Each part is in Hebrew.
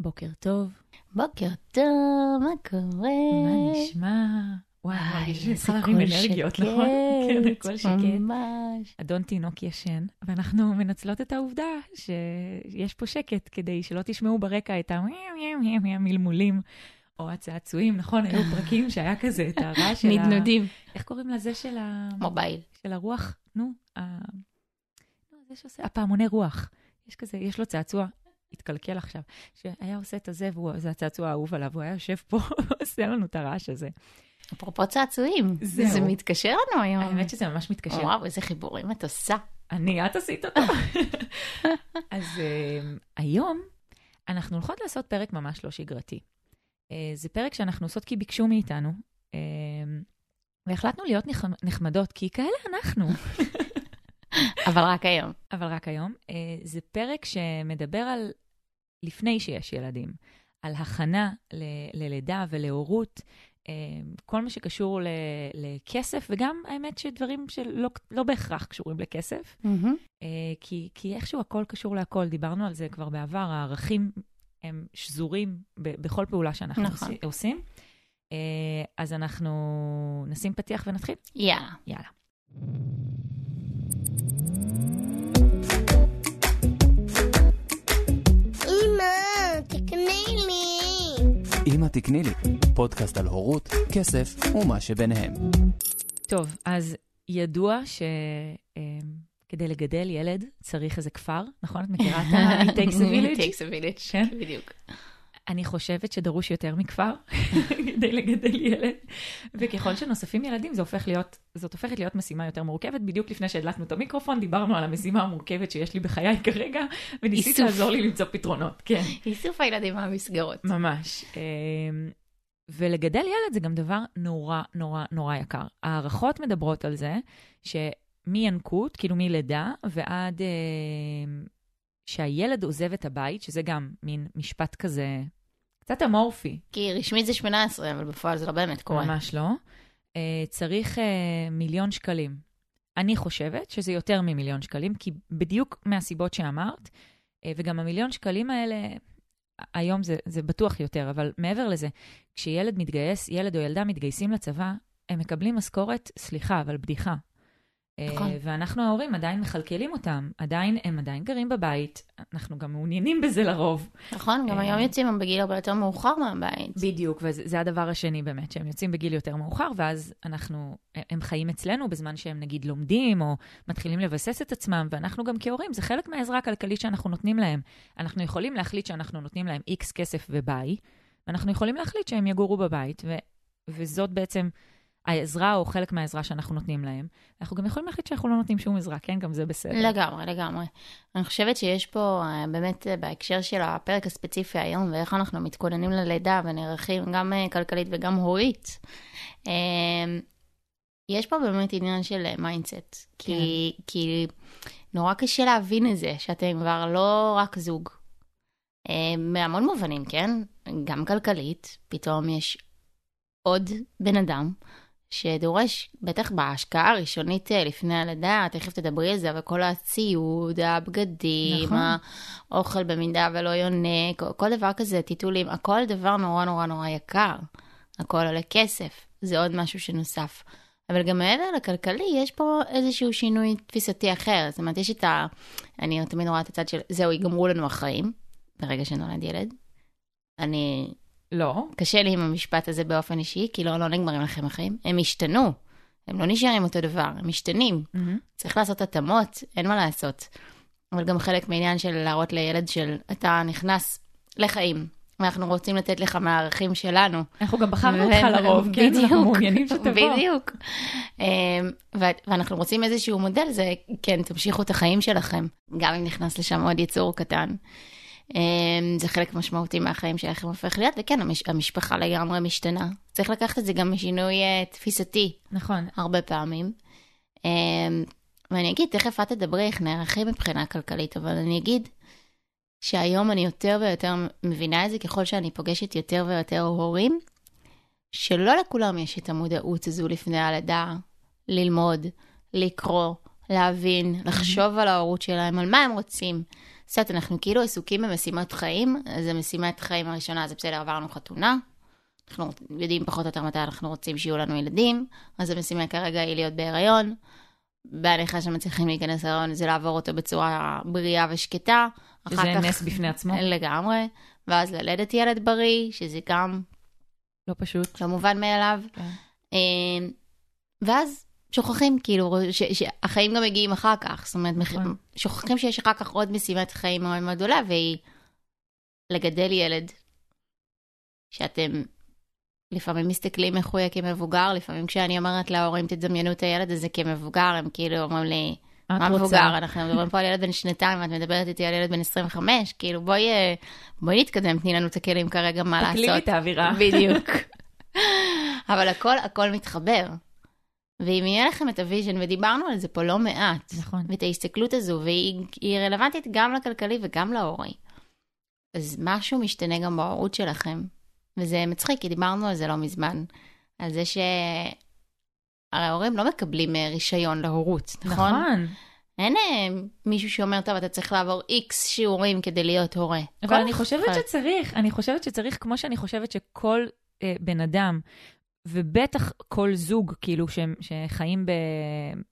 בוקר טוב. בוקר טוב, מה קורה? מה נשמע? וואי, מרגיש איזה צריכה להרים אנרגיות, שקט, נכון? כן, הכל שקט. ממש. אדון תינוק ישן, ואנחנו מנצלות את העובדה שיש פה שקט כדי שלא תשמעו ברקע את המלמולים או הצעצועים, נכון? היו פרקים שהיה כזה את הרעש של ה... נדנודים. איך קוראים לזה של ה... מובייל. של הרוח? נו, ה... זה שעושה, הפעמוני רוח. יש כזה, יש לו צעצוע, התקלקל עכשיו, שהיה עושה את הזה, וזה הצעצוע האהוב עליו, הוא היה יושב פה ועושה לנו את הרעש הזה. אפרופו צעצועים, זהו. זה מתקשר לנו היום. האמת שזה ממש מתקשר. וואו, איזה חיבורים את עושה. אני, את עשית אותו. אז uh, היום אנחנו הולכות לעשות פרק ממש לא שגרתי. Uh, זה פרק שאנחנו עושות כי ביקשו מאיתנו, uh, והחלטנו להיות נחמ- נחמדות, כי כאלה אנחנו, אבל רק היום. אבל רק היום. Uh, זה פרק שמדבר על לפני שיש ילדים, על הכנה ל- ללידה ולהורות. uh, כל מה שקשור ל- לכסף, וגם האמת שדברים שלא לא בהכרח קשורים לכסף. אה, כי, כי איכשהו הכל קשור להכל, דיברנו על זה כבר בעבר, הערכים הם שזורים ב, בכל פעולה שאנחנו נכון. עושים-. אה, אז אנחנו נשים פתיח ונתחיל? יאללה. יאללה. תקני לי. אמא תקני לי, פודקאסט על הורות, כסף ומה שביניהם. טוב, אז ידוע שכדי לגדל ילד צריך איזה כפר, נכון? את מכירה את ה- It takes a village? takes a village, כן. בדיוק. אני חושבת שדרוש יותר מכפר כדי לגדל ילד, וככל שנוספים ילדים, זה הופך להיות, זאת הופכת להיות משימה יותר מורכבת. בדיוק לפני שהדלקנו את המיקרופון, דיברנו על המשימה המורכבת שיש לי בחיי כרגע, וניסית איסוף. לעזור לי למצוא פתרונות. כן, איסוף הילדים מהמסגרות. ממש. אמ, ולגדל ילד זה גם דבר נורא נורא נורא יקר. הערכות מדברות על זה שמינקות, כאילו מלידה, ועד אמ, שהילד עוזב את הבית, שזה גם מין משפט כזה קצת אמורפי, כי רשמית זה 18, אבל בפועל זה לא באמת קורה. ממש לא. Uh, צריך uh, מיליון שקלים. אני חושבת שזה יותר ממיליון שקלים, כי בדיוק מהסיבות שאמרת, uh, וגם המיליון שקלים האלה, היום זה, זה בטוח יותר, אבל מעבר לזה, כשילד מתגייס, ילד או ילדה מתגייסים לצבא, הם מקבלים משכורת, סליחה, אבל בדיחה. אה, נכון. ואנחנו ההורים עדיין מכלכלים אותם, עדיין, הם עדיין גרים בבית, אנחנו גם מעוניינים בזה לרוב. נכון, גם אה. היום יוצאים הם בגיל הרבה יותר מאוחר מהבית. בדיוק, וזה זה הדבר השני באמת, שהם יוצאים בגיל יותר מאוחר, ואז אנחנו, הם חיים אצלנו בזמן שהם נגיד לומדים, או מתחילים לבסס את עצמם, ואנחנו גם כהורים, זה חלק מהעזרה הכלכלית שאנחנו נותנים להם. אנחנו יכולים להחליט שאנחנו נותנים להם איקס כסף וביי, ואנחנו יכולים להחליט שהם יגורו בבית, ו, וזאת בעצם העזרה או חלק מהעזרה שאנחנו נותנים להם. אנחנו גם יכולים להחליט שאנחנו לא נותנים שום עזרה, כן? גם זה בסדר. לגמרי, לגמרי. אני חושבת שיש פה אה, באמת אה, בהקשר של הפרק הספציפי היום, ואיך אנחנו מתכוננים ללידה ונערכים גם אה, כלכלית וגם הורית, יש פה באמת עניין של mindset. כי, כי נורא קשה להבין את זה, שאתם כבר לא רק זוג. מהמון מובנים, כן? גם כלכלית, פתאום יש עוד בן אדם שדורש, בטח בהשקעה הראשונית אה, לפני הלידה, תכף תדברי על זה, אבל כל הציוד, הבגדים, נכון. האוכל במידה ולא יונק, כל דבר כזה, טיטולים, הכל דבר נורא נורא נורא יקר. הכל עולה כסף, זה עוד משהו שנוסף. אבל גם מעבר לכלכלי, יש פה איזשהו שינוי תפיסתי אחר. זאת אומרת, יש את ה... אני תמיד רואה את הצד של, זהו, ייגמרו לנו החיים, ברגע שנולד ילד. אני לא. קשה לי עם המשפט הזה באופן אישי, כי לא, לא נגמרים לכם החיים. הם השתנו, הם לא נשארים אותו דבר, הם משתנים. מהמם. צריך לעשות התאמות, אין מה לעשות. אבל גם חלק מעניין של להראות לילד של אתה נכנס לחיים, ואנחנו רוצים לתת לך מהערכים שלנו. אנחנו גם בחרנו אותך לרוב, כן? אנחנו בדיוק, מעוניינים שתבוא. בדיוק. אמ, ואנחנו רוצים איזשהו מודל, זה כן, תמשיכו את החיים שלכם, גם אם נכנס לשם עוד יצור קטן. אמ, זה חלק משמעותי מהחיים שלכם הופך להיות, וכן, המש- המשפחה לגמרי משתנה. צריך לקחת את זה גם משינוי אה, תפיסתי, נכון. הרבה פעמים. אמ, ואני אגיד, תכף את תדברי איך נערכים מבחינה כלכלית, אבל אני אגיד שהיום אני יותר ויותר מבינה את זה ככל שאני פוגשת יותר ויותר הורים, שלא לכולם יש את המודעות הזו לפני הלידה, ללמוד, לקרוא, להבין, לחשוב על ההורות שלהם, על מה הם רוצים. יודעת, אנחנו כאילו עסוקים במשימות חיים, אז המשימת חיים הראשונה זה בסדר, עברנו חתונה, אנחנו יודעים פחות או יותר מתי אנחנו רוצים שיהיו לנו ילדים, אז המשימה כרגע היא להיות בהיריון. בהנחה שמצליחים להיכנס להיריון זה לעבור אותו בצורה בריאה ושקטה. שזה נס בפני עצמו. לגמרי. ואז ללדת ילד בריא, שזה גם לא פשוט. לא מובן מאליו. כן. אה, ואז שוכחים, כאילו, ש- שהחיים גם מגיעים אחר כך. זאת אומרת, נכון. שוכחים שיש אחר כך עוד משימת חיים מאוד מאוד גדולה, והיא לגדל ילד. שאתם לפעמים מסתכלים איך הוא יהיה כמבוגר, לפעמים כשאני אומרת להורים, תדמיינו את הילד הזה כמבוגר, הם כאילו אומרים לי, מה? מבוגר? אנחנו מדברים פה על ילד בן שנתיים, ואת מדברת איתי על ילד בן 25, כאילו בואי, אה, בואי נתקדם, תני לנו את הכלים כרגע מה לעשות. תקלילי את האווירה. בדיוק. אבל הכל, הכל מתחבר. ואם יהיה לכם את ה vision, ודיברנו על זה פה לא מעט, נכון. ואת ההסתכלות הזו, והיא היא רלוונטית גם לכלכלי וגם להורי, אז משהו משתנה גם בהורות שלכם. וזה מצחיק, כי דיברנו על זה לא מזמן, על זה ש... הרי ההורים לא מקבלים אה, רישיון להורות, נכון? נכון. אין מישהו שאומר, טוב, אתה צריך לעבור איקס שיעורים כדי להיות הורה. אבל אני חושבת אחד. שצריך, אני חושבת שצריך, כמו שאני חושבת שכל אה, בן אדם, ובטח כל זוג, כאילו, שהם, שחיים ב...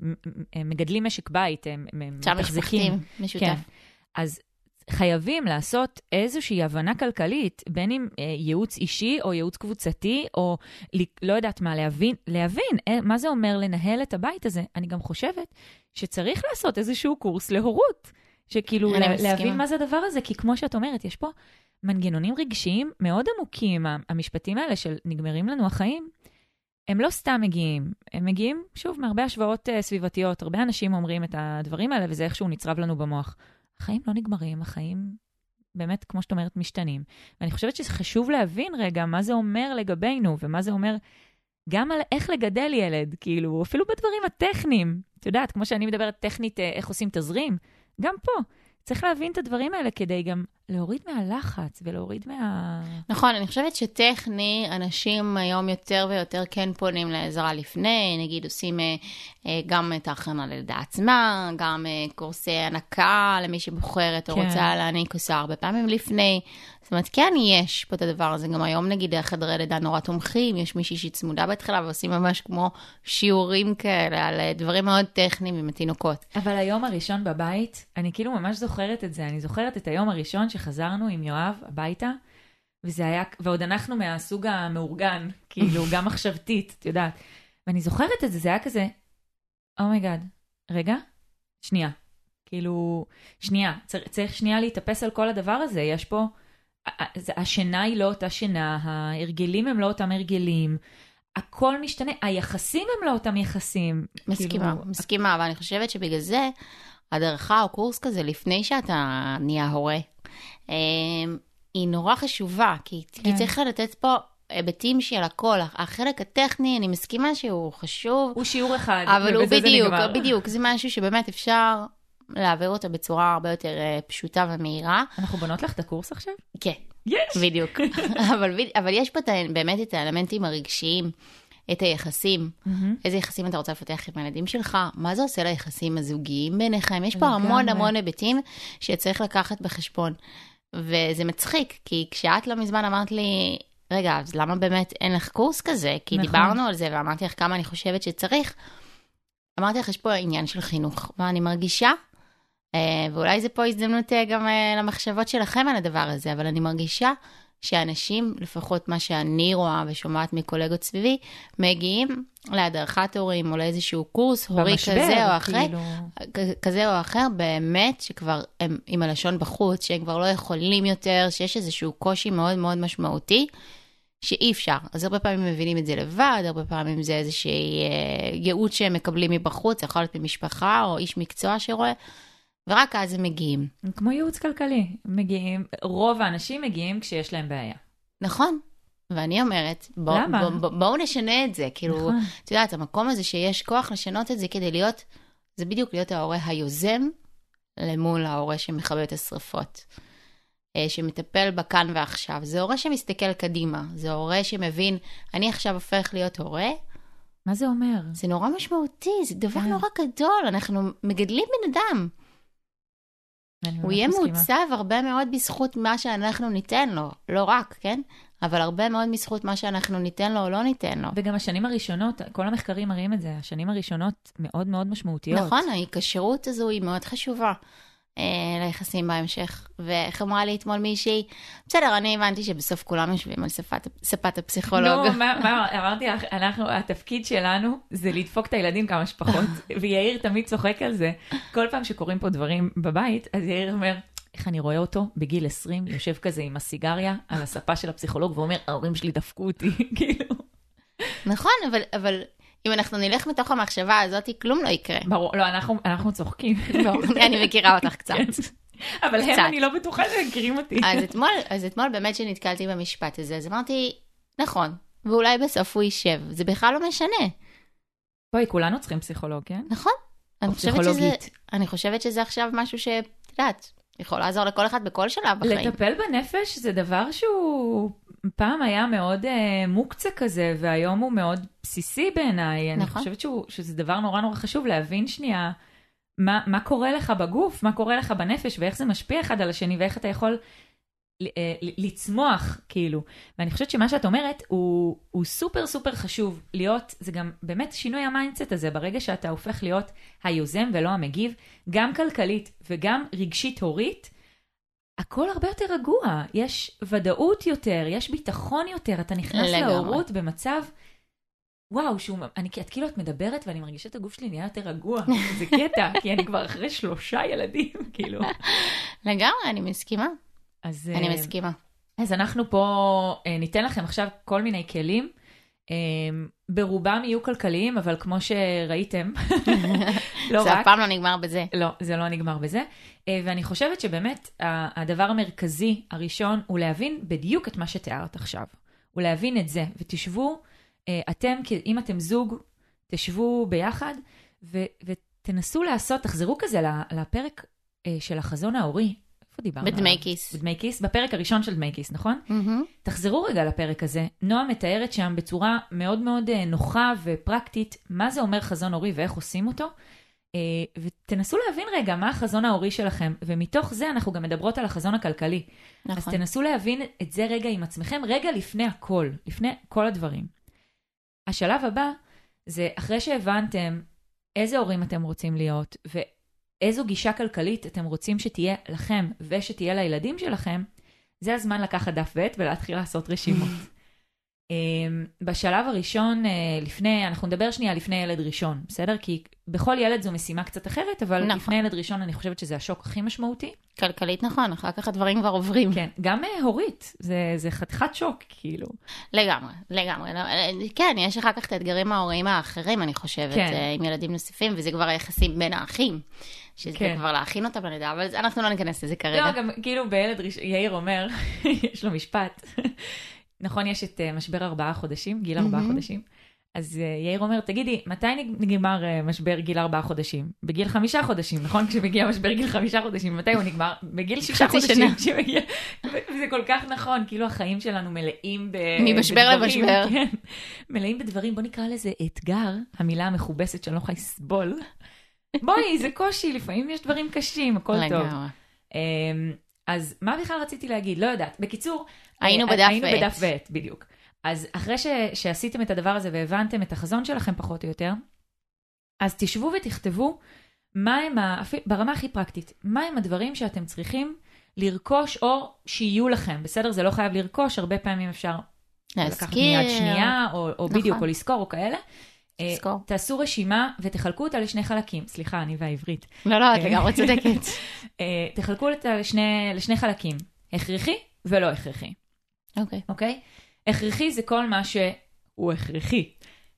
מ- מגדלים משק בית, הם, הם מתחזקים. משותף. כן. אז חייבים לעשות איזושהי הבנה כלכלית, בין אם אה, ייעוץ אישי או ייעוץ קבוצתי, או לא יודעת מה, להבין, להבין אה, מה זה אומר לנהל את הבית הזה. אני גם חושבת שצריך לעשות איזשהו קורס להורות. שכאילו, לה. להבין מה זה הדבר הזה, כי כמו שאת אומרת, יש פה מנגנונים רגשיים מאוד עמוקים, המשפטים האלה של נגמרים לנו החיים, הם לא סתם מגיעים, הם מגיעים, שוב, מהרבה השוואות uh, סביבתיות. הרבה אנשים אומרים את הדברים האלה, וזה איכשהו נצרב לנו במוח. החיים לא נגמרים, החיים באמת, כמו שאת אומרת, משתנים. ואני חושבת שזה חשוב להבין רגע מה זה אומר לגבינו, ומה זה אומר גם על איך לגדל ילד, כאילו, אפילו בדברים הטכניים. את יודעת, כמו שאני מדברת טכנית, אה, איך עושים תזרים, גם פה. צריך להבין את הדברים האלה כדי גם להוריד מהלחץ ולהוריד מה... נכון, אני חושבת שטכני, אנשים היום יותר ויותר כן פונים לעזרה לפני, נגיד עושים אה, אה, גם את ההכנה ללידה עצמה, גם אה, קורסי הנקה למי שבוחרת או כן. רוצה להעניק עושה הרבה פעמים לפני. זאת אומרת, כן יש פה את הדבר הזה, גם היום נגיד חדרי לידה נורא תומכים, יש מישהי שהיא צמודה בהתחלה ועושים ממש כמו שיעורים כאלה על דברים מאוד טכניים עם התינוקות. אבל היום הראשון בבית, אני כאילו ממש זוכרת את זה. אני זוכרת את היום הראשון שחזרנו עם יואב הביתה, וזה היה, ועוד אנחנו מהסוג המאורגן, כאילו, גם מחשבתית, את יודעת. ואני זוכרת את זה, זה היה כזה, oh my god, רגע, שנייה. כאילו, שנייה, צריך, צריך שנייה להתאפס על כל הדבר הזה. יש פה, השינה היא לא אותה שינה, ההרגלים הם לא אותם הרגלים, הכל משתנה, היחסים הם לא אותם יחסים. מסכימה, כאילו, מסכימה, אבל אני חושבת שבגלל זה הדרכה או קורס כזה לפני שאתה נהיה הורה, אה, היא נורא חשובה, כי, כן. כי צריך לתת פה היבטים של הכל. החלק הטכני, אני מסכימה שהוא חשוב, הוא שיעור אחד, אבל הוא ובזה זה בדיוק. בדיוק, זה משהו שבאמת אפשר להעביר אותו בצורה הרבה יותר אה, פשוטה ומהירה. אנחנו בונות לך את הקורס עכשיו? כן, יש! בדיוק. אבל, אבל יש פה באמת את האלמנטים הרגשיים, את היחסים. איזה יחסים אתה רוצה לפתח עם הילדים שלך, מה זה עושה ליחסים הזוגיים ביניכם, יש פה המון. המון היבטים שצריך לקחת בחשבון. וזה מצחיק, כי כשאת לא מזמן אמרת לי, רגע, אז למה באמת אין לך קורס כזה? כי נכון. דיברנו על זה ואמרתי לך כמה אני חושבת שצריך. אמרתי לך, יש פה עניין של חינוך, ואני מרגישה, אה, ואולי זה פה הזדמנות אה, גם אה, למחשבות שלכם על הדבר הזה, אבל אני מרגישה שאנשים, לפחות מה שאני רואה ושומעת מקולגות סביבי, מגיעים להדרכת הורים או לאיזשהו קורס הורי במשבר, כזה או אחר, כאילו. כזה או אחר, באמת שכבר הם עם הלשון בחוץ, שהם כבר לא יכולים יותר, שיש איזשהו קושי מאוד מאוד משמעותי, שאי אפשר. אז הרבה פעמים מבינים את זה לבד, הרבה פעמים זה איזושהי אה, ייעוץ שהם מקבלים מבחוץ, זה יכול להיות ממשפחה או איש מקצוע שרואה, ורק אז הם מגיעים. כמו ייעוץ כלכלי, מגיעים, רוב האנשים מגיעים כשיש להם בעיה. נכון. ואני אומרת, בוא, למה? בוא, בוא, בואו נשנה את זה. כאילו, נכון. את יודעת, המקום הזה שיש כוח לשנות את זה כדי להיות, זה בדיוק להיות ההורה היוזם למול ההורה שמכבה את השרפות. אה, שמטפל בכאן ועכשיו. זה הורה שמסתכל קדימה, זה הורה שמבין, אני עכשיו הופך להיות הורה, מה זה אומר? זה נורא משמעותי, זה דבר כן. נורא גדול, אנחנו מגדלים בן אדם. הוא יהיה. מעוצב הרבה מאוד בזכות מה שאנחנו ניתן לו. לא רק, כן? אבל הרבה מאוד בזכות מה שאנחנו ניתן לו או לא ניתן לו. וגם השנים הראשונות, כל המחקרים מראים את זה, השנים הראשונות מאוד מאוד משמעותיות. נכון, ההיקשרות הזו היא מאוד חשובה ליחסים בהמשך. ואיך אמרה לי אתמול מישהי, בסדר, אני הבנתי שבסוף כולם יושבים על ספת, ספת הפסיכולוג. נו, מה, מה, אמרתי לך, אנחנו, התפקיד שלנו זה לדפוק את הילדים כמה שפחות, ויאיר תמיד צוחק על זה. כל פעם שקורים פה דברים בבית, אז יאיר אומר, איך אני רואה אותו בגיל 20, יושב כזה עם הסיגריה על הספה של הפסיכולוג, ואומר, ההורים שלי דפקו אותי, כאילו. נכון, אבל, אבל אם אנחנו נלך מתוך המחשבה הזאת, כלום לא יקרה. ברור, לא, אנחנו, אנחנו צוחקים. ברור, אני מכירה אותך קצת. כן. אבל הם. אני לא בטוחה שהם מכירים אותי. אז אתמול, אז אתמול באמת שנתקלתי במשפט הזה, אז אמרתי, נכון, ואולי בסוף הוא יישב, זה בכלל לא משנה. בואי, כולנו צריכים פסיכולוג, כן? נכון. אני חושבת, שזה, פסיכולוגית. אני חושבת שזה עכשיו משהו שאת יודעת, יכול לעזור לכל אחד בכל שלב בחיים. לטפל בנפש זה דבר שהוא פעם היה מאוד אה, מוקצה כזה, והיום הוא מאוד בסיסי בעיניי. אני נכון. חושבת שהוא, שזה דבר נורא נורא חשוב להבין שנייה מה, מה קורה לך בגוף, מה קורה לך בנפש, ואיך זה משפיע אחד על השני, ואיך אתה יכול ל- לצמוח, כאילו. ואני חושבת שמה שאת אומרת הוא, הוא סופר סופר חשוב להיות, זה גם באמת שינוי ה mindset הזה, ברגע שאתה הופך להיות היוזם ולא המגיב, גם כלכלית וגם רגשית הורית, הכל הרבה יותר רגוע, יש ודאות יותר, יש ביטחון יותר, אתה נכנס לגמרי. להורות במצב, וואו, שהוא, אני, את כאילו את מדברת ואני מרגישה את הגוף שלי נהיה יותר רגוע, זה קטע, כי אני כבר אחרי שלושה ילדים, כאילו. לגמרי, אני מסכימה. אז, אני אה, מסכימה. אז אנחנו פה אה, ניתן לכם עכשיו כל מיני כלים. אה, ברובם יהיו כלכליים, אבל כמו שראיתם, לא זה רק, אף פעם לא נגמר בזה. לא, זה לא נגמר בזה. אה, ואני חושבת שבאמת הדבר המרכזי הראשון הוא להבין בדיוק את מה שתיארת עכשיו. הוא להבין את זה, ותשבו, אה, אתם, אם אתם זוג, תשבו ביחד ו- ותנסו לעשות, תחזרו כזה לפרק אה, של החזון ההורי. איפה דיברנו? בדמי? כיס. בדמי כיס, בפרק הראשון של דמי כיס, נכון? מהמם. תחזרו רגע לפרק הזה. נועה מתארת שם בצורה מאוד מאוד אה, נוחה ופרקטית מה זה אומר חזון הורי ואיך עושים אותו. אה, ותנסו להבין רגע מה החזון ההורי שלכם, ומתוך זה אנחנו גם מדברות על החזון הכלכלי. אז נכון. תנסו להבין את זה רגע עם עצמכם, רגע לפני הכל, לפני כל הדברים. השלב הבא זה אחרי שהבנתם איזה הורים אתם רוצים להיות, ואיזו גישה כלכלית אתם רוצים שתהיה לכם ושתהיה לילדים שלכם, זה הזמן לקחת דף ועט ולהתחיל לעשות רשימות. אמ, בשלב הראשון, אה, לפני, אנחנו נדבר שנייה לפני ילד ראשון, בסדר? כי בכל ילד זו משימה קצת אחרת, אבל נכון. לפני ילד ראשון אני חושבת שזה השוק הכי משמעותי. כלכלית נכון, אחר כך הדברים כבר עוברים. כן, גם אה, הורית, זה, זה חתיכת שוק, כאילו. לגמרי, לגמרי. לא, אה, כן, יש אחר כך את האתגרים ההוריים האחרים, אני חושבת, כן. עם ילדים נוספים, וזה כבר היחסים בין האחים. שזה כן. כבר להכין אותם ללידה, אבל אנחנו לא ניכנס לזה כרגע. לא, גם כאילו בילד ראשון, יאיר אומר, יש לו משפט, נכון, יש את אה, משבר ארבעה חודשים, גיל ארבעה מהמם. חודשים. אז אה, יאיר אומר, תגידי, מתי נג- נגמר אה, משבר גיל ארבעה חודשים? בגיל חמישה חודשים, נכון? כשמגיע משבר גיל חמישה חודשים, מתי הוא נגמר? בגיל שישה חודשים. שנה. כשמגיע- וזה כל כך נכון, כאילו החיים שלנו מלאים ב... ממשבר בדברים, למשבר. כן. מלאים בדברים, בוא נקרא לזה אתגר, המילה המכובסת שאני לא יכולה לסבול. בואי, זה קושי, לפעמים יש דברים קשים, הכל טוב. לגמרי. אז מה בכלל רציתי להגיד? לא יודעת. בקיצור, היינו אה, בדף היינו ועט. בדף ועט, בדיוק. אז אחרי ש, שעשיתם את הדבר הזה והבנתם את החזון שלכם פחות או יותר, אז תשבו ותכתבו מה הם, ה, ברמה הכי פרקטית, מה הם הדברים שאתם צריכים לרכוש או שיהיו לכם, בסדר? זה לא חייב לרכוש, הרבה פעמים אפשר לקחת להזכיר. מיד שנייה, או, או נכון. בדיוק, או לזכור, או כאלה. אה, לזכור. תעשו רשימה ותחלקו אותה לשני חלקים. סליחה, אני והעברית. לא, לא, את כן. לגמרי צודקת. אה, תחלקו אותה לשני, לשני חלקים, הכרחי ולא הכרחי, אוקיי. אוקיי? הכרחי זה כל מה שהוא הכרחי.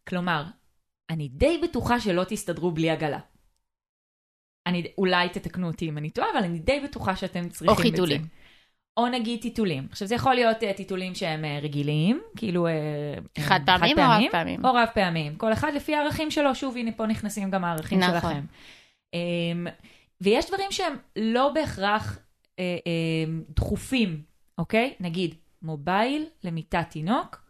כלומר, אני די בטוחה שלא תסתדרו בלי עגלה. אני, אולי תתקנו אותי אם אני טועה, אבל אני די בטוחה שאתם צריכים או את זה. חיתולים. או נגיד טיטולים. עכשיו, זה יכול להיות uh, טיטולים שהם uh, רגילים, כאילו... Uh, חד פעמים או רב פעמים? או רב פעמים. כל אחד לפי הערכים שלו, שוב, הנה פה נכנסים גם הערכים נכון. שלכם. Um, ויש דברים שהם לא בהכרח uh, uh, דחופים, אוקיי? נגיד, מובייל למיטת תינוק,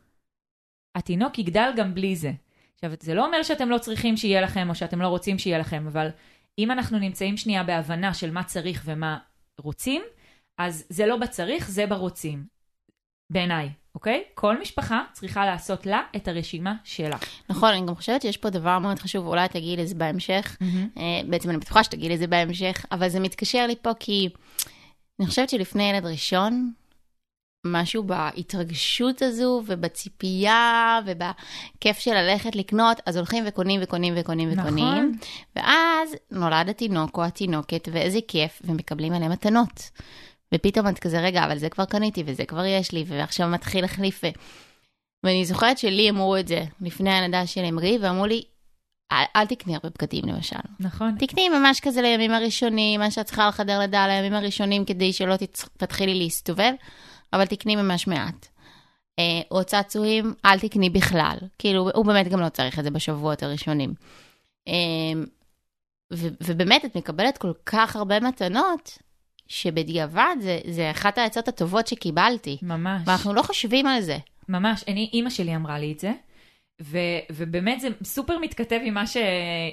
התינוק יגדל גם בלי זה. עכשיו, זה לא אומר שאתם לא צריכים שיהיה לכם, או שאתם לא רוצים שיהיה לכם, אבל אם אנחנו נמצאים שנייה בהבנה של מה צריך ומה רוצים, אז זה לא בצריך, זה ברוצים. בעיניי, אוקיי? כל משפחה צריכה לעשות לה את הרשימה שלה. נכון, אני גם חושבת שיש פה דבר מאוד חשוב, אולי תגיעי לזה בהמשך. אה, בעצם אני בטוחה שתגיעי לזה בהמשך, אבל זה מתקשר לי פה כי אני חושבת שלפני ילד ראשון, משהו בהתרגשות הזו ובציפייה ובכיף של ללכת לקנות, אז הולכים וקונים וקונים וקונים נכון. וקונים. ואז נולד התינוק או התינוקת, ואיזה כיף, ומקבלים עליהם מתנות. ופתאום את כזה, רגע, אבל זה כבר קניתי, וזה כבר יש לי, ועכשיו מתחיל להחליף. ו- ואני זוכרת שלי אמרו את זה לפני הלידה של אמרי, ואמרו לי, אל, אל תקני הרבה בגדים למשל. נכון. תקני ממש כזה לימים הראשונים, מה שאת צריכה לחדר לידה לימים הראשונים, כדי שלא תצ... תתחילי להסתובב, אבל תקני ממש מעט. אה, או צעצועים, אל תקני בכלל. כאילו, הוא באמת גם לא צריך את זה בשבועות הראשונים. אה, ו- ובאמת, את מקבלת כל כך הרבה מתנות, שבדיעבד זה, זה אחת העצות הטובות שקיבלתי. ממש. ואנחנו לא חושבים על זה. ממש, אני, אימא שלי אמרה לי את זה, ו, ובאמת זה סופר מתכתב עם ש...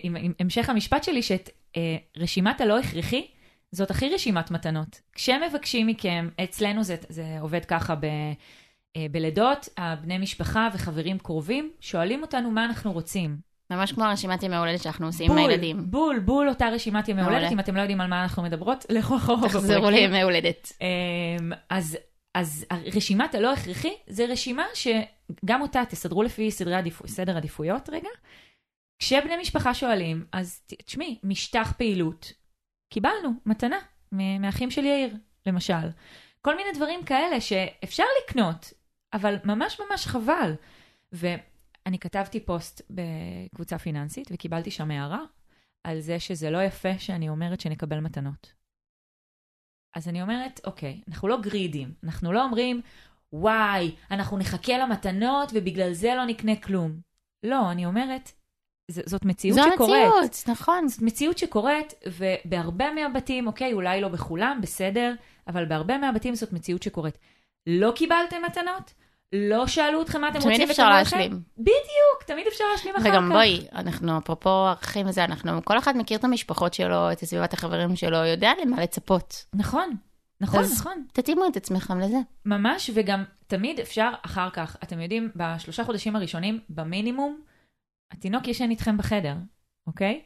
עם, עם המשך המשפט שלי, שאת אה, רשימת הלא הכרחי, זאת הכי רשימת מתנות. כשמבקשים מכם, אצלנו זה, זה עובד ככה ב, אה, בלידות, הבני משפחה וחברים קרובים שואלים אותנו מה אנחנו רוצים. ממש כמו רשימת ימי הולדת שאנחנו עושים עם הילדים. בול, בול אותה רשימת ימי. הולדת, אם אתם לא יודעים על מה אנחנו מדברות, לכו אחורה תחזרו בפרקים. לימי הולדת. אמ, אז, אז רשימת הלא הכרחי זה רשימה שגם אותה תסדרו לפי סדרי עדיפו, סדר עדיפויות רגע. כשבני משפחה שואלים, אז תשמעי, משטח פעילות, קיבלנו מתנה מאחים של יאיר, למשל. כל מיני דברים כאלה שאפשר לקנות, אבל ממש ממש חבל. ואני כתבתי פוסט בקבוצה פיננסית וקיבלתי שם הערה על זה שזה לא יפה שאני אומרת שנקבל מתנות. אז אני אומרת, אוקיי, אנחנו לא גרידים, אנחנו לא אומרים, וואי, אנחנו נחכה למתנות ובגלל זה לא נקנה כלום. לא, אני אומרת, ז- זאת מציאות זו שקורית. המציאות, נכון. זאת מציאות שקורית, ובהרבה מהבתים, אוקיי, אולי לא בכולם, בסדר, אבל בהרבה מהבתים זאת מציאות שקורית. לא קיבלתם מתנות? לא שאלו אתכם מה אתם רוצים תמיד אפשר? להשלים. בדיוק, תמיד אפשר להשלים אחר כך. וגם בואי, אנחנו אפרופו ערכים וזה, אנחנו, כל אחד מכיר את המשפחות שלו, את סביבת החברים שלו, יודע למה לצפות. נכון, נכון, אז- נכון. תתאימו את עצמכם לזה. ממש, וגם תמיד אפשר אחר כך. אתם יודעים, בשלושה חודשים הראשונים, במינימום, התינוק ישן איתכם בחדר, אוקיי?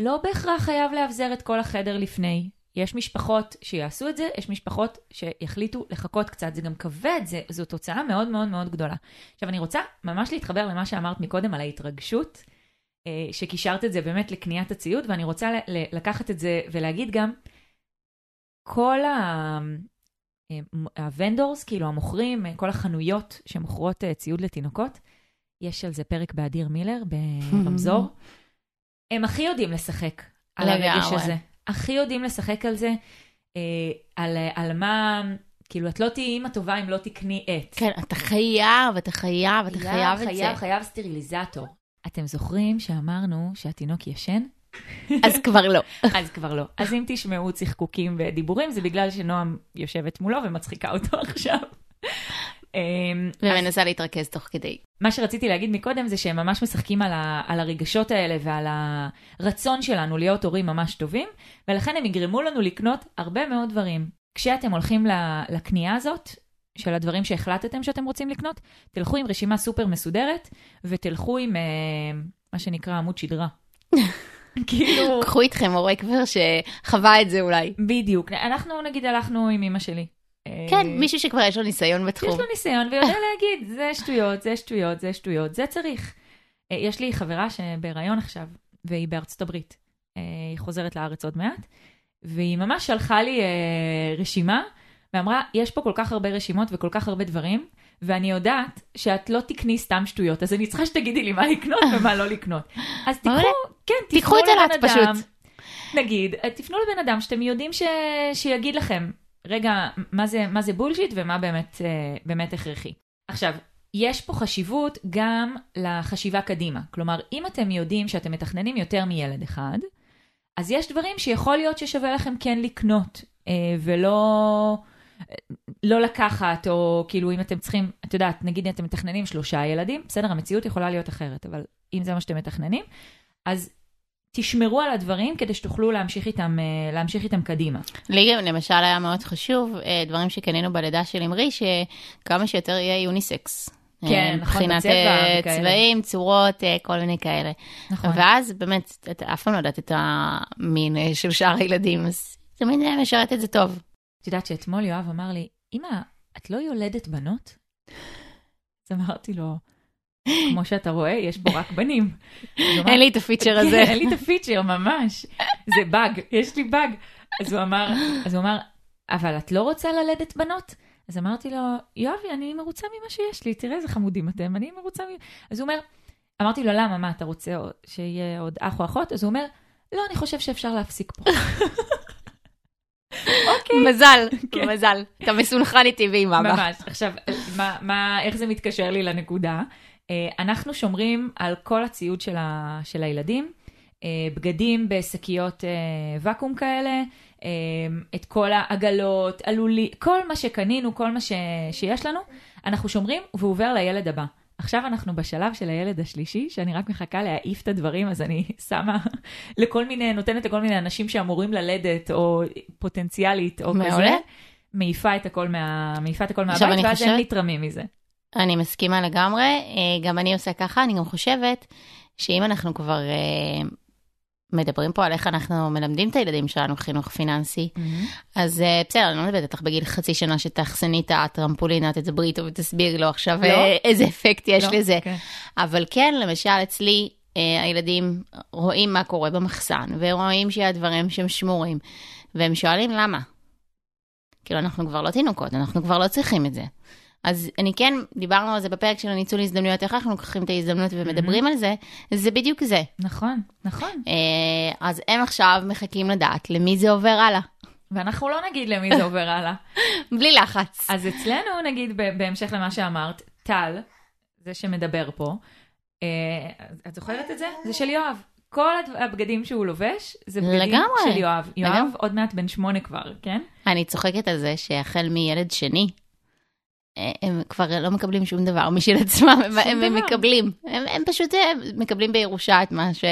לא בהכרח חייב לאבזר את כל החדר לפני. יש משפחות שיעשו את זה, יש משפחות שיחליטו לחכות קצת. זה גם כבד, זה, זו הוצאה מאוד מאוד מאוד גדולה. עכשיו, אני רוצה ממש להתחבר למה שאמרת מקודם על ההתרגשות, אה, שקישרת את זה באמת לקניית הציוד, ואני רוצה לקחת את זה ולהגיד גם, כל ה... ה vendors, כאילו המוכרים, כל החנויות שמוכרות אה, ציוד לתינוקות, יש על זה פרק באדיר מילר ברמזור. הם הכי יודעים לשחק על הרגש. הזה. הכי יודעים לשחק על זה, אה, על, על מה, כאילו, את לא תהיי אימא טובה אם לא תקני עט. כן, אתה חייב, אתה חייב, אתה חייב את זה. חייב, חייב סטריליזטור. אתם זוכרים שאמרנו שהתינוק ישן? אז כבר לא. אז כבר לא. אז אם תשמעו צחקוקים ודיבורים, זה בגלל שנועם יושבת מולו ומצחיקה אותו עכשיו. ומנסה להתרכז תוך כדי. מה שרציתי להגיד מקודם זה שהם ממש משחקים על, ה, על הרגשות האלה ועל הרצון שלנו להיות הורים ממש טובים, ולכן הם יגרמו לנו לקנות הרבה מאוד דברים. כשאתם הולכים לקנייה הזאת, של הדברים שהחלטתם שאתם רוצים לקנות, תלכו עם רשימה סופר מסודרת, ותלכו עם אה, מה שנקרא עמוד שדרה. כאילו, קחו איתכם הורה כבר שחווה את זה אולי. בדיוק. אנחנו נגיד הלכנו עם אמא שלי. אה, כן, מישהו שכבר יש לו ניסיון בתחום. יש לו ניסיון ויודע להגיד, זה שטויות, זה שטויות, זה שטויות, זה צריך. אה, יש לי חברה שבהיריון עכשיו, והיא בארצות הברית. אה, היא חוזרת לארץ עוד מעט, והיא ממש שלחה לי רשימה, ואמרה, יש פה כל כך הרבה רשימות וכל כך הרבה דברים, ואני יודעת שאת לא תקני סתם שטויות, אז אני צריכה שתגידי לי מה לקנות ומה לא לקנות. אז תיקחו, מעולה. כן, תיקחו תפנו את לבן אלעד אדם, פשוט. נגיד, תפנו לבן אדם שאתם יודעים ש... שיגיד לכם, רגע, מה זה, מה זה בולשיט ומה באמת, אה, באמת הכרחי. עכשיו, יש פה חשיבות גם לחשיבה קדימה. כלומר, אם אתם יודעים שאתם מתכננים יותר מילד אחד, אז יש דברים שיכול להיות ששווה לכם כן לקנות, אה, ולא לא לקחת, או כאילו אם אתם צריכים, את יודעת, נגיד אתם מתכננים שלושה ילדים, בסדר, המציאות יכולה להיות אחרת, אבל אם זה מה שאתם מתכננים, אז תשמרו על הדברים כדי שתוכלו להמשיך איתם, אה, להמשיך איתם קדימה. לי גם למשל היה מאוד חשוב, אה, דברים שקנינו בלידה של אמרי, שכמה שיותר יהיה יוניסקס. כן, אה, נכון, מבחינת בצבע וכאלה. צבעים, צורות, כל מיני כאלה. נכון. ואז באמת, אתה אף פעם לא יודעת את המין של שאר הילדים, אז תמיד משרת את זה טוב. את יודעת שאתמול יואב אמר לי, אמא, את לא יולדת בנות? אז אמרתי לו, כמו שאתה רואה, יש פה רק בנים. אין לי את הפיצ'ר הזה. כן, אין לי את הפיצ'ר, ממש. זה באג, יש לי באג. אז הוא אמר, אז הוא אמר, אבל את לא רוצה ללדת בנות? אז אמרתי לו, יואבי, אני מרוצה ממה שיש לי, תראה איזה חמודים אתם, אני מרוצה מ... אז הוא אומר, אמרתי לו, למה, מה, אתה רוצה שיהיה עוד אח או אחות? אז הוא אומר, לא, אני חושב שאפשר להפסיק פה. אוקיי. מזל, כן. מזל. אתה מסונכרן איתי ועם אבא. ממש. עכשיו, מה, מה, איך זה מתקשר לי לנקודה? אה, אנחנו שומרים על כל הציוד של, ה, של הילדים, אה, בגדים בשקיות אה, ואקום כאלה, את כל העגלות, עלולי, כל מה שקנינו, כל מה ש, שיש לנו, אנחנו שומרים והוא עובר לילד הבא. עכשיו אנחנו בשלב של הילד השלישי, שאני רק מחכה להעיף את הדברים, אז אני שמה לכל מיני, נותנת לכל מיני אנשים שאמורים ללדת, או פוטנציאלית, או מעולה. כזה, מעיפה את הכל, מה, מעיפה את הכל מהבית, ואז חושבת- נתרמים מזה. אני מסכימה לגמרי, אה, גם אני עושה ככה, אני גם חושבת שאם אנחנו כבר אה, מדברים פה על איך אנחנו מלמדים את הילדים שלנו חינוך פיננסי, אז אה, בסדר, אני לא מדברת איתך בגיל חצי שנה שתאכסני את הטרמפולינה, תדברי איתו ותסבירי לו עכשיו לא. איזה אפקט יש לא? לזה. כן. אבל כן, למשל אצלי, הילדים רואים מה קורה במחסן, ורואים שהדברים שהם שמורים, והם שואלים למה. כאילו, אנחנו כבר לא תינוקות, אנחנו כבר לא צריכים את זה. אז אני כן, דיברנו על זה בפרק של הניצול הזדמנויות, איך אנחנו לוקחים את ההזדמנות ומדברים על זה, זה בדיוק זה. נכון, נכון. אה, אז הם עכשיו מחכים לדעת למי זה עובר הלאה, ואנחנו לא נגיד למי זה עובר הלאה. בלי לחץ. אז אצלנו, נגיד, בהמשך למה שאמרת, טל, זה שמדבר פה, אה, את זוכרת את זה? זה של יואב. כל הבגדים שהוא לובש, זה בגדים לגמרי. של יואב. יואב לגמרי. עוד מעט בן שמונה כבר, כן? אני צוחקת על זה שהחל מילד שני, הם כבר לא מקבלים שום דבר משל עצמם, הם, הם, הם דבר. מקבלים, הם, הם פשוט אה, מקבלים בירושה את מה ש...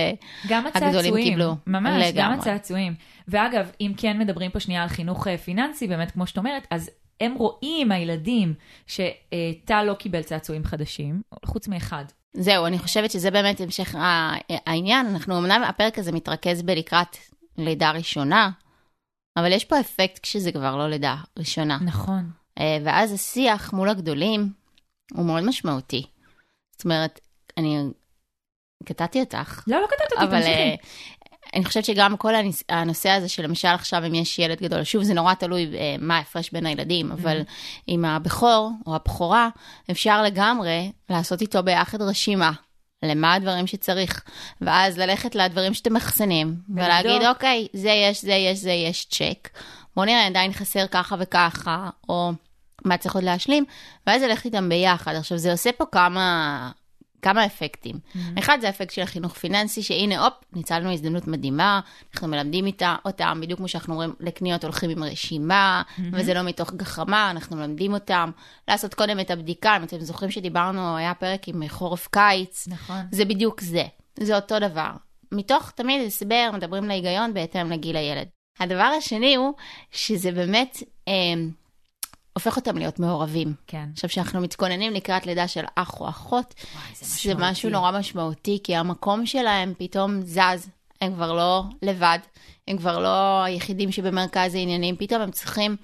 גם הגדולים הצעצועים, קיבלו. ממש, גם לגמרי. הצעצועים. ואגב, אם כן מדברים פה שנייה על חינוך אה, פיננסי, באמת כמו שאת אומרת, אז הם רואים, הילדים, שטל לא קיבל צעצועים חדשים, חוץ מאחד. זהו, אני חושבת שזה באמת המשך העניין. אנחנו, אמנם הפרק הזה מתרכז בלקראת לידה ראשונה, אבל יש פה אפקט כשזה כבר לא לידה ראשונה. נכון. אה, ואז השיח מול הגדולים הוא מאוד משמעותי. זאת אומרת, אני קטעתי אותך, לא, לא קטעת אותי, אבל תמשיכי. אה, אני חושבת שגם כל הנושא הזה של למשל עכשיו אם יש ילד גדול, שוב זה נורא תלוי אה, מה ההפרש בין הילדים, אבל עם הבכור או הבכורה, אפשר לגמרי לעשות איתו ביחד רשימה. למה הדברים שצריך, ואז ללכת לדברים שאתם מאחסנים, ולהגיד. אוקיי, זה יש, זה יש, זה יש, צ'ק. בוא נראה, עדיין חסר ככה וככה, או מה צריך עוד להשלים, ואז ללכת איתם ביחד. עכשיו, זה עושה פה כמה, כמה אפקטים. אחד זה האפקט של החינוך פיננסי, שהנה, הופ, ניצלנו הזדמנות מדהימה, אנחנו מלמדים איתה, אותם, בדיוק כמו שאנחנו אומרים, לקניות הולכים עם רשימה, וזה לא מתוך גחמה, אנחנו מלמדים אותם לעשות קודם את הבדיקה. אם אתם זוכרים שדיברנו, היה פרק עם חורף-קיץ, נכון. זה בדיוק זה, זה אותו דבר. מתוך תמיד הסבר, מדברים להיגיון בהתאם לגיל הילד. הדבר השני הוא שזה באמת אה, הופך אותם להיות מעורבים. כן. עכשיו, כשאנחנו מתכוננים לקראת לידה של אח או אחות, וואי, זה זה. משהו נורא משמעותי, כי המקום שלהם פתאום זז, הם כבר לא לבד, הם כבר לא היחידים שבמרכז העניינים, פתאום הם צריכים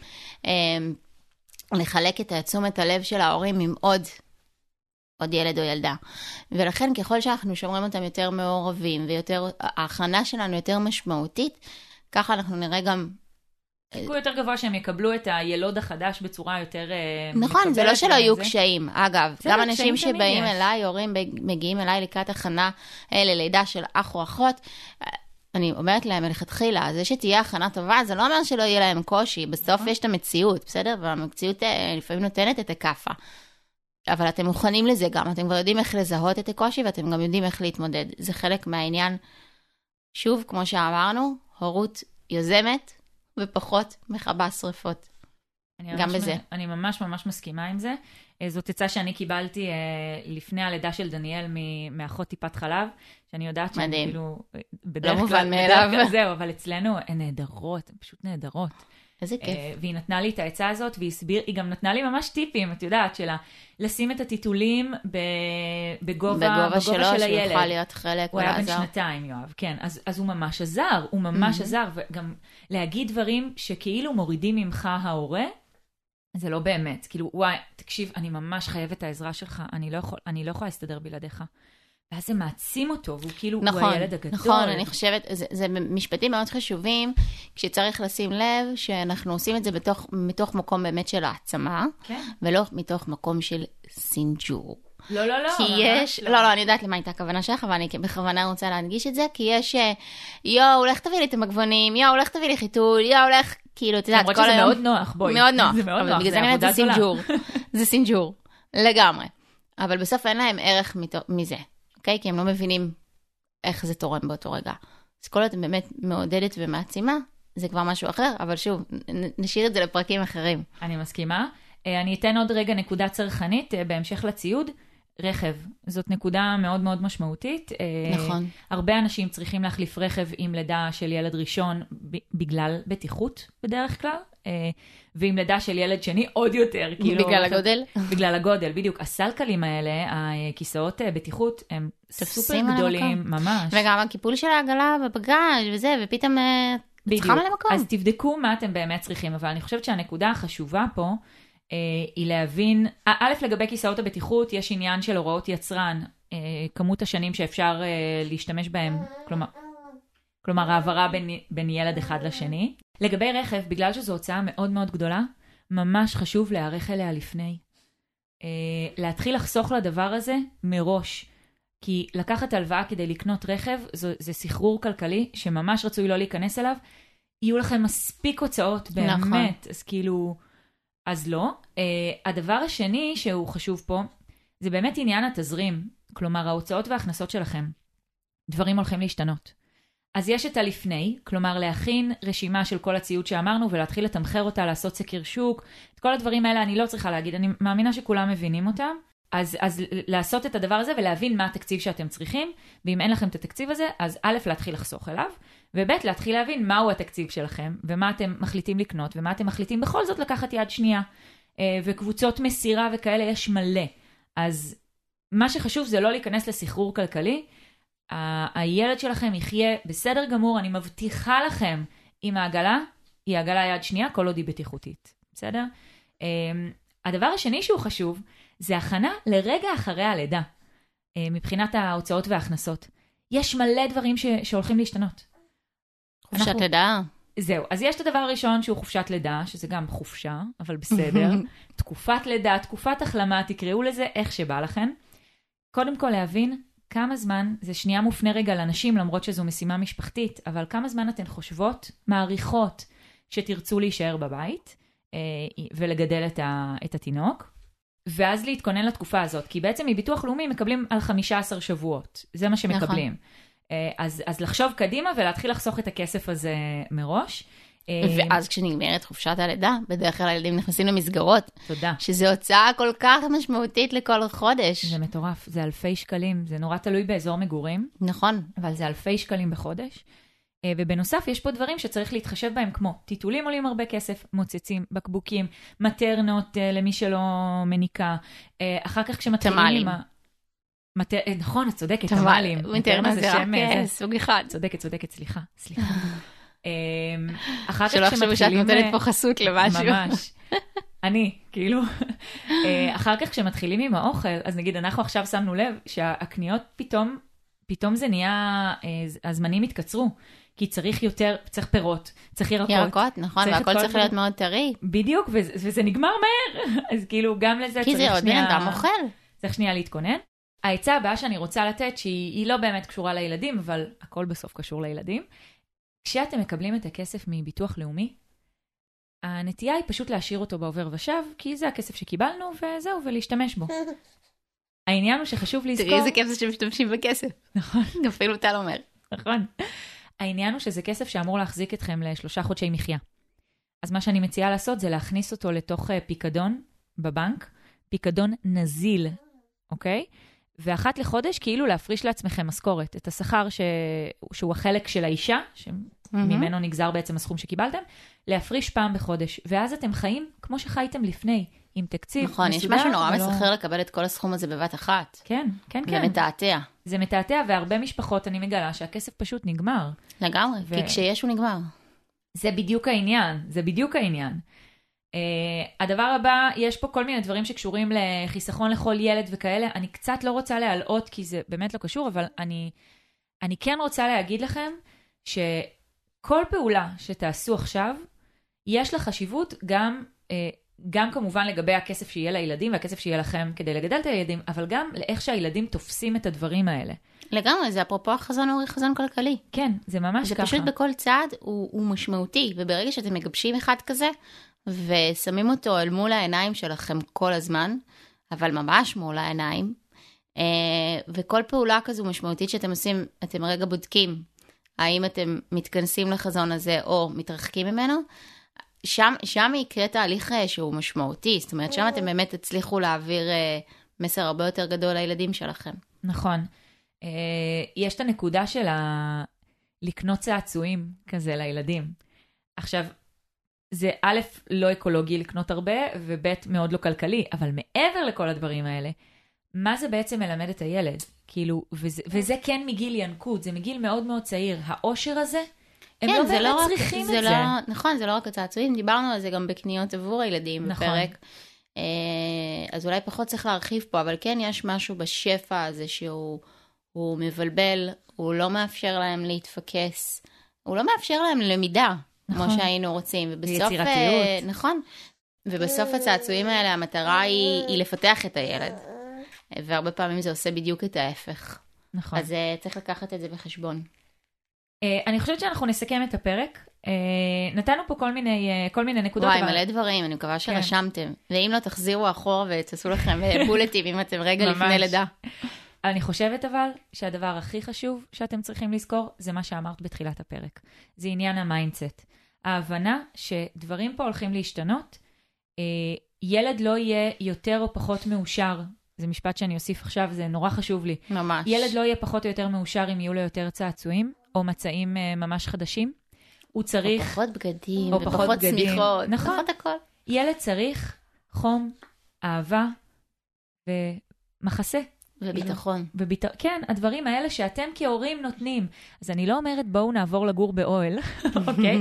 אה, לחלק את תשומת הלב של ההורים עם עוד, עוד ילד או ילדה. ולכן ככל שאנחנו שומרים אותם יותר מעורבים ויותר, ההכנה שלנו יותר משמעותית, ככה אנחנו נראה גם סיכוי יותר גבוה שהם יקבלו את הילוד החדש בצורה יותר אה, נכון, זה לא שלא יהיו קשיים. אגב, גם אנשים שבאים. אליי, הורים מגיעים אליי לקראת הכנה אה, ללידה של אח או אחות, אה, אני אומרת להם מלכתחילה, זה שתהיה הכנה טובה, זה לא אומר שלא יהיה להם קושי, בסוף יש את המציאות, בסדר? והמציאות לפעמים נותנת את הכאפה. אבל אתם מוכנים לזה גם, אתם כבר יודעים איך לזהות את הקושי ואתם גם יודעים איך להתמודד. זה חלק מהעניין. שוב, כמו שאמרנו, הורות יוזמת ופחות מכבה שרפות. אני גם ממש- בזה. אני ממש ממש מסכימה עם זה. אה, זאת עצה שאני קיבלתי אה, לפני הלידה של דניאל מ- מאחות טיפת חלב, שאני יודעת שהן מדהים. כאילו... אה, בדרך מובן מאליו. זהו, אבל אצלנו הן נהדרות, הן פשוט נהדרות. איזה כיף. אה, והיא נתנה לי את העצה הזאת, והיא הסביר, היא גם נתנה לי ממש טיפים, את יודעת, שלה, לשים את הטיטולים ב- בגובה, בגובה שלו, של שהוא הילד. יוכל להיות חלק הוא היה בן. שנתיים, יואב, כן. אז, אז הוא ממש עזר, הוא ממש מהמם. עזר, וגם להגיד דברים שכאילו מורידים ממך ההורה, זה לא באמת. כאילו, וואי, תקשיב, אני ממש חייבת את העזרה שלך, אני לא, יכול, אני לא יכולה להסתדר בלעדיך. ואז זה מעצים אותו, והוא כאילו, הוא נכון, הילד הגדול. נכון, אני חושבת, זה, זה משפטים מאוד חשובים, כשצריך לשים לב שאנחנו עושים את זה בתוך, מתוך מקום באמת של העצמה, כן. ולא מתוך מקום של סינג'ור. לא, לא, לא. כי יש, לא, לא, אני יודעת למה הייתה הכוונה שלך, אבל אני בכוונה רוצה להדגיש את זה, כי יש, אה, יואו, לך תביא לי את המגבונים, יואו, לך תביא לי חיתול, יואו, לך, כאילו, את יודעת, למרות כל שזה היום... מאוד נוח, בואי. מאוד נוח, זה מאוד נוח, בגלל זה אני אומרת, זה. סינג'ור. זה סינג'ור, לגמרי. אבל בסוף אין להם ערך מזה, אוקיי? כי הם לא מבינים איך זה תורם באותו רגע. אז כל עוד באמת מעודדת ומעצימה, זה כבר משהו אחר, אבל שוב, נשאיר את זה לפרקים אחרים. אני מסכימה. אה, אני אתן עוד רגע נקודה צרכנית אה, בהמשך לציוד. רכב, זאת נקודה מאוד מאוד משמעותית. אה, נכון. הרבה אנשים צריכים להחליף רכב עם לידה של ילד ראשון ב- בגלל בטיחות בדרך כלל, אה, ועם לידה של ילד שני עוד יותר. כאילו, בגלל הגודל? בגלל הגודל, בדיוק. הסלקלים האלה, הכיסאות אה, בטיחות, הם סופר גדולים. ממש. וגם הקיפול של העגלה בבגאז' וזה, ופתאום את צריכה מלא מקום. אז תבדקו מה אתם באמת צריכים, אבל אני חושבת שהנקודה החשובה פה היא להבין, א- לגבי כיסאות הבטיחות, יש עניין של הוראות יצרן, אה, כמות השנים שאפשר אה, להשתמש בהם, כלומר, כלומר העברה בין, בין ילד אחד לשני. לגבי רכב, בגלל שזו הוצאה מאוד מאוד גדולה, ממש חשוב להיערך אליה לפני. אה, להתחיל לחסוך לדבר הזה מראש. כי לקחת הלוואה כדי לקנות רכב, זו, זה סחרור כלכלי שממש רצוי לא להיכנס אליו. יהיו לכם מספיק הוצאות, באמת. נכון. אז כאילו, אז לא. Uh, הדבר השני שהוא חשוב פה, זה באמת עניין התזרים. כלומר, ההוצאות וההכנסות שלכם. דברים הולכים להשתנות. אז יש את הלפני, כלומר להכין רשימה של כל הציוד שאמרנו ולהתחיל לתמחר אותה, לעשות סקר שוק. את כל הדברים האלה אני לא צריכה להגיד, אני מאמינה שכולם מבינים אותם. אז, אז לעשות את הדבר הזה ולהבין מה התקציב שאתם צריכים, ואם אין לכם את התקציב הזה, אז א', להתחיל לחסוך אליו, וב', להתחיל להבין מהו התקציב שלכם, ומה אתם מחליטים לקנות, ומה אתם מחליטים בכל זאת לקחת יד שנייה. אה, וקבוצות מסירה וכאלה יש מלא. אז מה שחשוב זה לא להיכנס לסחרור כלכלי. ה- הילד שלכם יחיה בסדר גמור, אני מבטיחה לכם, עם העגלה, היא עגלה יד שנייה, כל עוד היא בטיחותית, בסדר? אה, הדבר השני שהוא חשוב, זה הכנה לרגע אחרי הלידה, אה, מבחינת ההוצאות וההכנסות. יש מלא דברים ש- שהולכים להשתנות. חופשת אנחנו- לידה. זהו, אז יש את הדבר הראשון שהוא חופשת לידה, שזה גם חופשה, אבל בסדר. תקופת לידה, תקופת החלמה, תקראו לזה איך שבא לכם. קודם כל להבין כמה זמן, זה שנייה מופנה רגע לנשים, למרות שזו משימה משפחתית, אבל כמה זמן אתן חושבות, מעריכות, שתרצו להישאר בבית אה, ולגדל את, ה, את התינוק, ואז להתכונן לתקופה הזאת, כי בעצם מביטוח לאומי מקבלים על 15 שבועות, זה מה שמקבלים. אה, אז, אז לחשוב קדימה ולהתחיל לחסוך את הכסף הזה מראש. אה, ואז כשנגמרת חופשת הלידה, בדרך כלל הילדים נכנסים למסגרות, תודה. שזו הוצאה כל כך משמעותית לכל חודש. זה מטורף, זה אלפי שקלים, זה נורא תלוי באזור מגורים, נכון. אבל זה אלפי שקלים בחודש. אה, ובנוסף, יש פה דברים שצריך להתחשב בהם, כמו טיטולים עולים הרבה כסף, מוצצים, בקבוקים, מטרנות אה, למי שלא מניקה. אה, אחר כך כשמתחילים תמ"לים. נכון, את צודקת, תמ"ל, תמ"לים. מטרנה זה רק שם, אה, זה- סוג אחד. צודקת, צודקת, סליחה, סליחה. אה, אחר כך שלא יחשבו שאת. נותנת פה חסות למשהו. ממש. אני, כאילו. אחר כך כשמתחילים עם האוכל, אז נגיד אנחנו עכשיו שמנו לב שהקניות פתאום, פתאום זה נהיה, הזמנים התקצרו. כי צריך יותר, צריך פירות, צריך ירקות. ירקות, נכון, צריך והכל כל צריך. להיות מאוד טרי. בדיוק, וזה, וזה נגמר מהר. אז כאילו, גם לזה כי צריך זה עוד שנייה... בן אדם אוכל. צריך שנייה להתכונן. העצה הבאה שאני רוצה לתת, שהיא היא לא באמת קשורה לילדים, אבל הכל בסוף קשור לילדים. כשאתם מקבלים את הכסף מביטוח לאומי, הנטייה היא פשוט להשאיר אותו בעובר ושב, כי זה הכסף שקיבלנו, וזהו, ולהשתמש בו. העניין הוא שחשוב לזכור... תראי איזה כיף זה שמשתמשים בכסף. נכון, אפילו טל אומר. נכון. העניין הוא שזה כסף שאמור להחזיק אתכם לשלושה חודשי מחיה. אז מה שאני מציעה לעשות זה להכניס אותו לתוך אה, פיקדון בבנק, פיקדון נזיל, אוקיי? ואחת לחודש כאילו להפריש לעצמכם משכורת, את השכר ש... שהוא החלק של האישה, שממנו נגזר בעצם הסכום שקיבלתם, להפריש פעם בחודש. ואז אתם חיים כמו שחייתם לפני, עם תקציב נכון, יש מסודר, משהו נורא ולא- מסחרר לקבל את כל הסכום הזה בבת אחת. כן, כן, זה כן. מתעתע. זה מתעתע, והרבה משפחות, אני מגלה שהכסף פשוט נגמר. לגמרי, ו- כי כשיש הוא נגמר. זה בדיוק העניין, זה בדיוק העניין. Uh, הדבר הבא, יש פה כל מיני דברים שקשורים לחיסכון לכל ילד וכאלה. אני קצת לא רוצה להלאות, כי זה באמת לא קשור, אבל אני, אני כן רוצה להגיד לכם שכל פעולה שתעשו עכשיו, יש לה חשיבות גם, uh, גם כמובן לגבי הכסף שיהיה לילדים והכסף שיהיה לכם כדי לגדל את הילדים, אבל גם לאיך שהילדים תופסים את הדברים האלה. לגמרי, זה אפרופו החזון אורי חזון כלכלי. כן, זה ממש זה ככה. פשוט בכל צעד הוא, הוא משמעותי, וברגע שאתם מגבשים אחד כזה, ושמים אותו אל מול העיניים שלכם כל הזמן, אבל ממש מול העיניים, אה, וכל פעולה כזו משמעותית שאתם עושים, אתם רגע בודקים האם אתם מתכנסים לחזון הזה או מתרחקים ממנו, שם, שם יקרה תהליך אה, שהוא משמעותי, זאת אומרת, שם אתם באמת תצליחו להעביר אה, מסר הרבה יותר גדול לילדים שלכם. נכון. יש את הנקודה של ה... לקנות צעצועים כזה לילדים. עכשיו, זה א', לא אקולוגי לקנות הרבה, וב', מאוד לא כלכלי, אבל מעבר לכל הדברים האלה, מה זה בעצם מלמד את הילד? כאילו, וזה, וזה כן מגיל ינקות, זה מגיל מאוד מאוד צעיר. העושר הזה, הם כן, לא זה באמת לא רק- צריכים זה את לא, זה. נכון, זה לא רק הצעצועים, דיברנו על זה גם בקניות עבור הילדים נכון. בפרק. אה, אז אולי פחות צריך להרחיב פה, אבל כן יש משהו בשפע הזה שהוא הוא מבלבל, הוא לא מאפשר להם להתפקס, הוא לא מאפשר להם למידה, נכון. כמו שהיינו רוצים. ובסוף... ויצירתיות. אה, נכון. ובסוף הצעצועים האלה, המטרה היא, היא לפתח את הילד. והרבה פעמים זה עושה בדיוק את ההפך. נכון. אז אה, צריך לקחת את זה בחשבון. Uh, אני חושבת שאנחנו נסכם את הפרק. Uh, נתנו פה כל מיני, uh, כל מיני נקודות. וואי, מלא דברים, אני מקווה כן. שרשמתם. ואם לא, תחזירו אחורה ותעשו לכם אה, בולטים אם אתם רגע ממש. לפני לידה. אני חושבת אבל שהדבר הכי חשוב שאתם צריכים לזכור זה מה שאמרת בתחילת הפרק. זה עניין ה mindset. ההבנה שדברים פה הולכים להשתנות. אה, ילד לא יהיה יותר או פחות מאושר. זה משפט שאני אוסיף עכשיו, זה נורא חשוב לי. ממש. ילד לא יהיה פחות או יותר מאושר אם יהיו לו יותר צעצועים או מצעים אה, ממש חדשים. הוא או צריך, פחות בגדים, או פחות ופחות בגדים. שמיכות. נכון. פחות הכל. ילד צריך חום, אהבה ומחסה. וביטחון. וביט... כן, הדברים האלה שאתם כהורים נותנים. אז אני לא אומרת בואו נעבור לגור באוהל, אוקיי?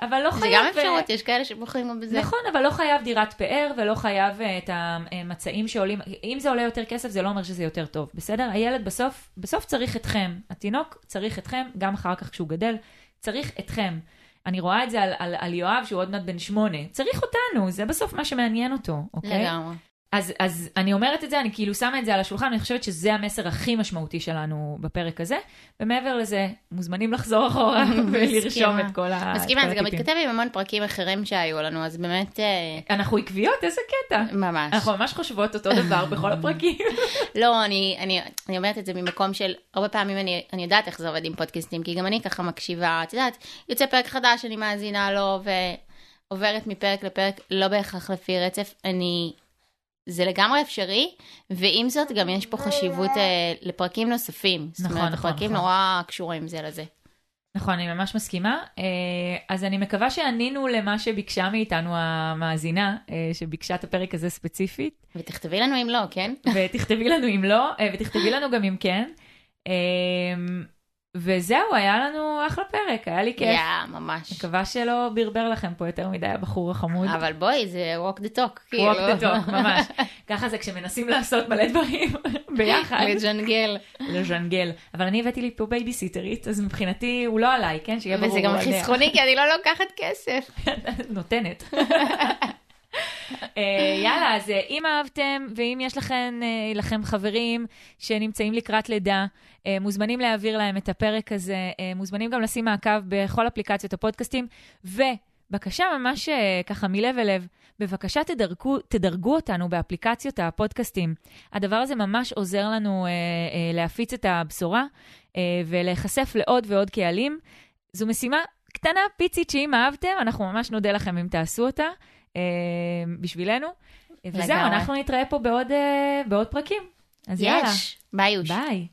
אבל לא זה חייב... גם אפשרות, יש כאלה שבוחרים גם בזה. נכון, אבל לא חייב דירת פאר ולא חייב אה, את המצעים שעולים. אם זה עולה יותר כסף, זה לא אומר שזה יותר טוב, בסדר? הילד בסוף, בסוף צריך אתכם. התינוק צריך אתכם, גם אחר כך כשהוא גדל, צריך אתכם. אני רואה את זה על, על, על יואב, שהוא עוד מעט בן שמונה. צריך אותנו, זה בסוף מה שמעניין אותו, אוקיי? לגמרי. אז, אז אני אומרת את זה, אני כאילו שמה את זה על השולחן, אני חושבת שזה המסר הכי משמעותי שלנו בפרק הזה. ומעבר לזה, מוזמנים לחזור אחורה ולרשום. את כל ה- את מסכימה, זה גם הטיפים. מתכתב עם המון פרקים אחרים שהיו לנו, אז באמת, אה, אנחנו עקביות? איזה קטע. ממש. אנחנו ממש חושבות אותו דבר בכל הפרקים. לא, אני, אני, אני אומרת את זה ממקום של, הרבה פעמים אני, אני יודעת איך זה עובד עם פודקאסטים, כי גם אני ככה מקשיבה, את יודעת, יוצא פרק חדש, אני מאזינה לו, ועוברת מפרק לפרק, לא בהכרח לפי רצף, אני, זה לגמרי אפשרי, ועם זאת גם יש פה חשיבות אה, לפרקים נוספים. זאת נכון, אומרת, נכון, הפרקים נכון. נורא קשורים זה לזה. נכון, אני ממש מסכימה. אה, אז אני מקווה שענינו למה שביקשה מאיתנו המאזינה, אה, שביקשה את הפרק הזה ספציפית. ותכתבי לנו אם לא, כן? ותכתבי לנו אם לא, אה, ותכתבי לנו גם אם כן. וזהו, היה לנו אחלה פרק, היה לי כיף. יא, ממש. מקווה שלא ברבר לכם פה יותר מדי הבחור החמוד. אבל בואי, זה walk the talk, כאילו. walk the talk, ממש. ככה זה כשמנסים לעשות מלא דברים ביחד. לג'נגל. לז'נגל. אבל אני הבאתי לי פה בייביסיטרית, אז מבחינתי הוא לא עליי, כן? שיהיה ברור. וזה גם. חסכוני, כי אני לא לוקחת כסף. נותנת. אה, יאללה, אז אה, אם אהבתם, ואם יש לכם, אה, לכם חברים שנמצאים לקראת לידה, מוזמנים להעביר להם את הפרק הזה, מוזמנים גם לשים מעקב בכל אפליקציות הפודקאסטים, ובקשה ממש ככה מלב אל לב, בבקשה תדרגו, תדרגו אותנו באפליקציות הפודקאסטים. הדבר הזה ממש עוזר לנו להפיץ את הבשורה ולהיחשף לעוד ועוד קהלים. זו משימה קטנה, פיצית, שאם אהבתם, אנחנו ממש נודה לכם אם תעשו אותה בשבילנו. וזהו. אנחנו נתראה פה בעוד, אה, בעוד פרקים. אז יאללה, יש. ביי, יוש. ביי.